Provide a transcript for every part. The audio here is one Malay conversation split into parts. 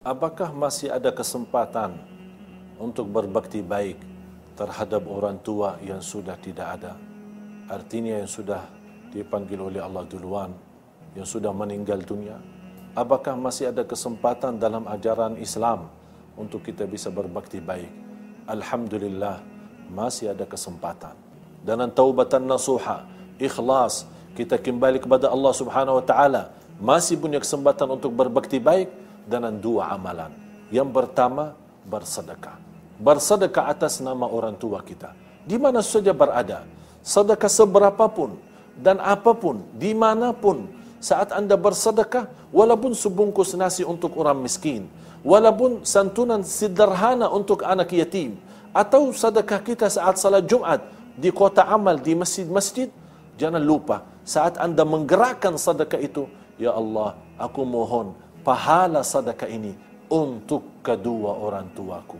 Apakah masih ada kesempatan untuk berbakti baik terhadap orang tua yang sudah tidak ada? Artinya yang sudah dipanggil oleh Allah duluan, yang sudah meninggal dunia. Apakah masih ada kesempatan dalam ajaran Islam untuk kita bisa berbakti baik? Alhamdulillah, masih ada kesempatan. Dan taubatan nasuha, ikhlas, kita kembali kepada Allah Subhanahu wa taala, masih punya kesempatan untuk berbakti baik dengan dua amalan. Yang pertama, bersedekah. Bersedekah atas nama orang tua kita. Di mana saja berada. Sedekah seberapapun dan apapun, dimanapun. Saat anda bersedekah, walaupun sebungkus nasi untuk orang miskin, walaupun santunan sederhana untuk anak yatim, atau sedekah kita saat salat Jumat di kota amal, di masjid-masjid, jangan lupa saat anda menggerakkan sedekah itu, Ya Allah, aku mohon pahala sedekah ini untuk kedua orang tuaku,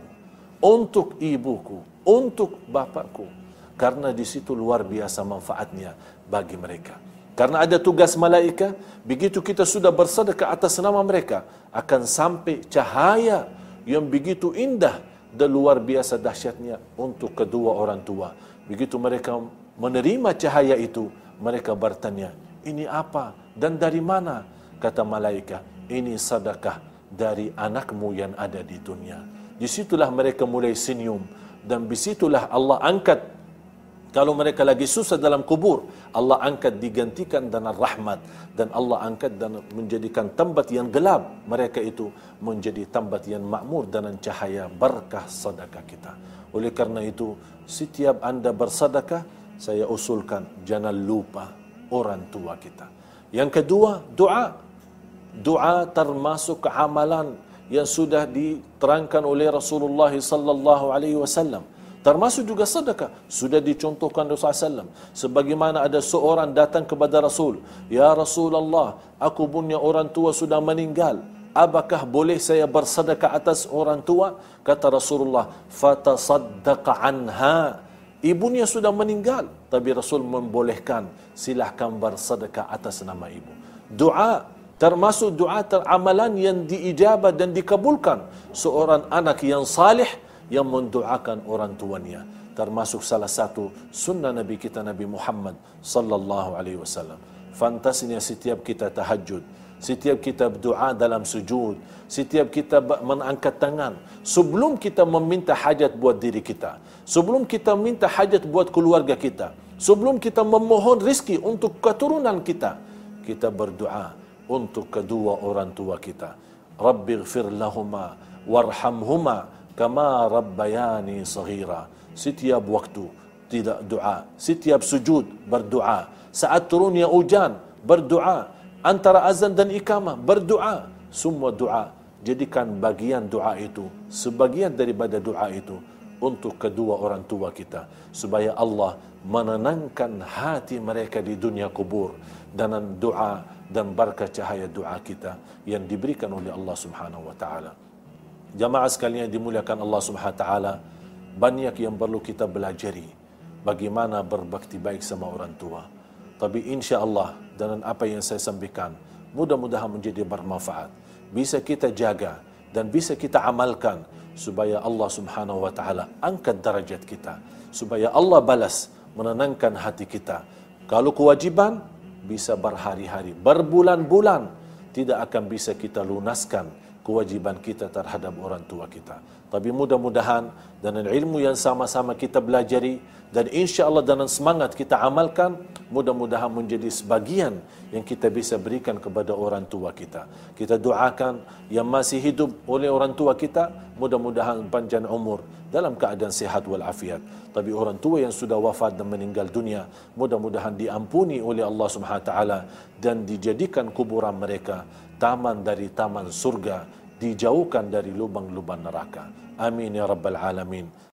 untuk ibuku, untuk bapakku. Karena di situ luar biasa manfaatnya bagi mereka. Karena ada tugas malaikat, begitu kita sudah bersedekah atas nama mereka, akan sampai cahaya yang begitu indah dan luar biasa dahsyatnya untuk kedua orang tua. Begitu mereka menerima cahaya itu, mereka bertanya, ini apa dan dari mana? Kata malaikat, ini sedekah dari anakmu yang ada di dunia. Di situlah mereka mulai senyum dan di situlah Allah angkat kalau mereka lagi susah dalam kubur, Allah angkat digantikan dengan rahmat dan Allah angkat dan menjadikan tempat yang gelap mereka itu menjadi tempat yang makmur dengan cahaya berkah sedekah kita. Oleh karena itu, setiap anda bersedekah, saya usulkan jangan lupa orang tua kita. Yang kedua, doa doa termasuk amalan yang sudah diterangkan oleh Rasulullah sallallahu alaihi wasallam. Termasuk juga sedekah. Sudah dicontohkan Rasulullah SAW sebagaimana ada seorang datang kepada Rasul ya Rasulullah aku punya orang tua sudah meninggal. Apakah boleh saya bersedekah atas orang tua? Kata Rasulullah fatasaddaqa anha. Ibunya sudah meninggal. Tapi Rasul membolehkan silahkan bersedekah atas nama ibu. Doa termasuk doa teramalan yang diijabah dan dikabulkan. Seorang anak yang salih yang mendoakan orang tuanya. Termasuk salah satu sunnah Nabi kita Nabi Muhammad sallallahu alaihi wasallam. Fantasinya setiap kita tahajud setiap kita berdoa dalam sujud setiap kita mengangkat tangan sebelum kita meminta hajat buat diri kita sebelum kita minta hajat buat keluarga kita sebelum kita memohon rizki untuk keturunan kita kita berdoa untuk kedua orang tua kita. Rabbi gfir lahuma warhamhuma kama rabbayani saghira. Setiap waktu tidak doa, setiap sujud berdoa. Saat turunnya hujan berdoa. Antara azan dan ikamah berdoa. Semua doa jadikan bagian doa itu sebagian daripada doa itu untuk kedua orang tua kita supaya Allah menenangkan hati mereka di dunia kubur dengan doa dan berkah cahaya doa kita yang diberikan oleh Allah Subhanahu wa taala. Jamaah sekalian yang dimuliakan Allah Subhanahu wa taala, banyak yang perlu kita belajari bagaimana berbakti baik sama orang tua. Tapi insya Allah dengan apa yang saya sampaikan, mudah-mudahan menjadi bermanfaat. Bisa kita jaga dan bisa kita amalkan supaya Allah Subhanahu wa taala angkat derajat kita, supaya Allah balas menenangkan hati kita. Kalau kewajiban bisa berhari-hari, berbulan-bulan tidak akan bisa kita lunaskan kewajiban kita terhadap orang tua kita. Tapi mudah-mudahan dengan ilmu yang sama-sama kita belajari dan insya Allah dengan semangat kita amalkan, mudah-mudahan menjadi sebagian yang kita bisa berikan kepada orang tua kita. Kita doakan yang masih hidup oleh orang tua kita, mudah-mudahan panjang umur dalam keadaan sehat walafiat. Tapi orang tua yang sudah wafat dan meninggal dunia, mudah-mudahan diampuni oleh Allah Subhanahu taala dan dijadikan kuburan mereka taman dari taman surga, dijauhkan dari lubang-lubang neraka. Amin ya rabbal alamin.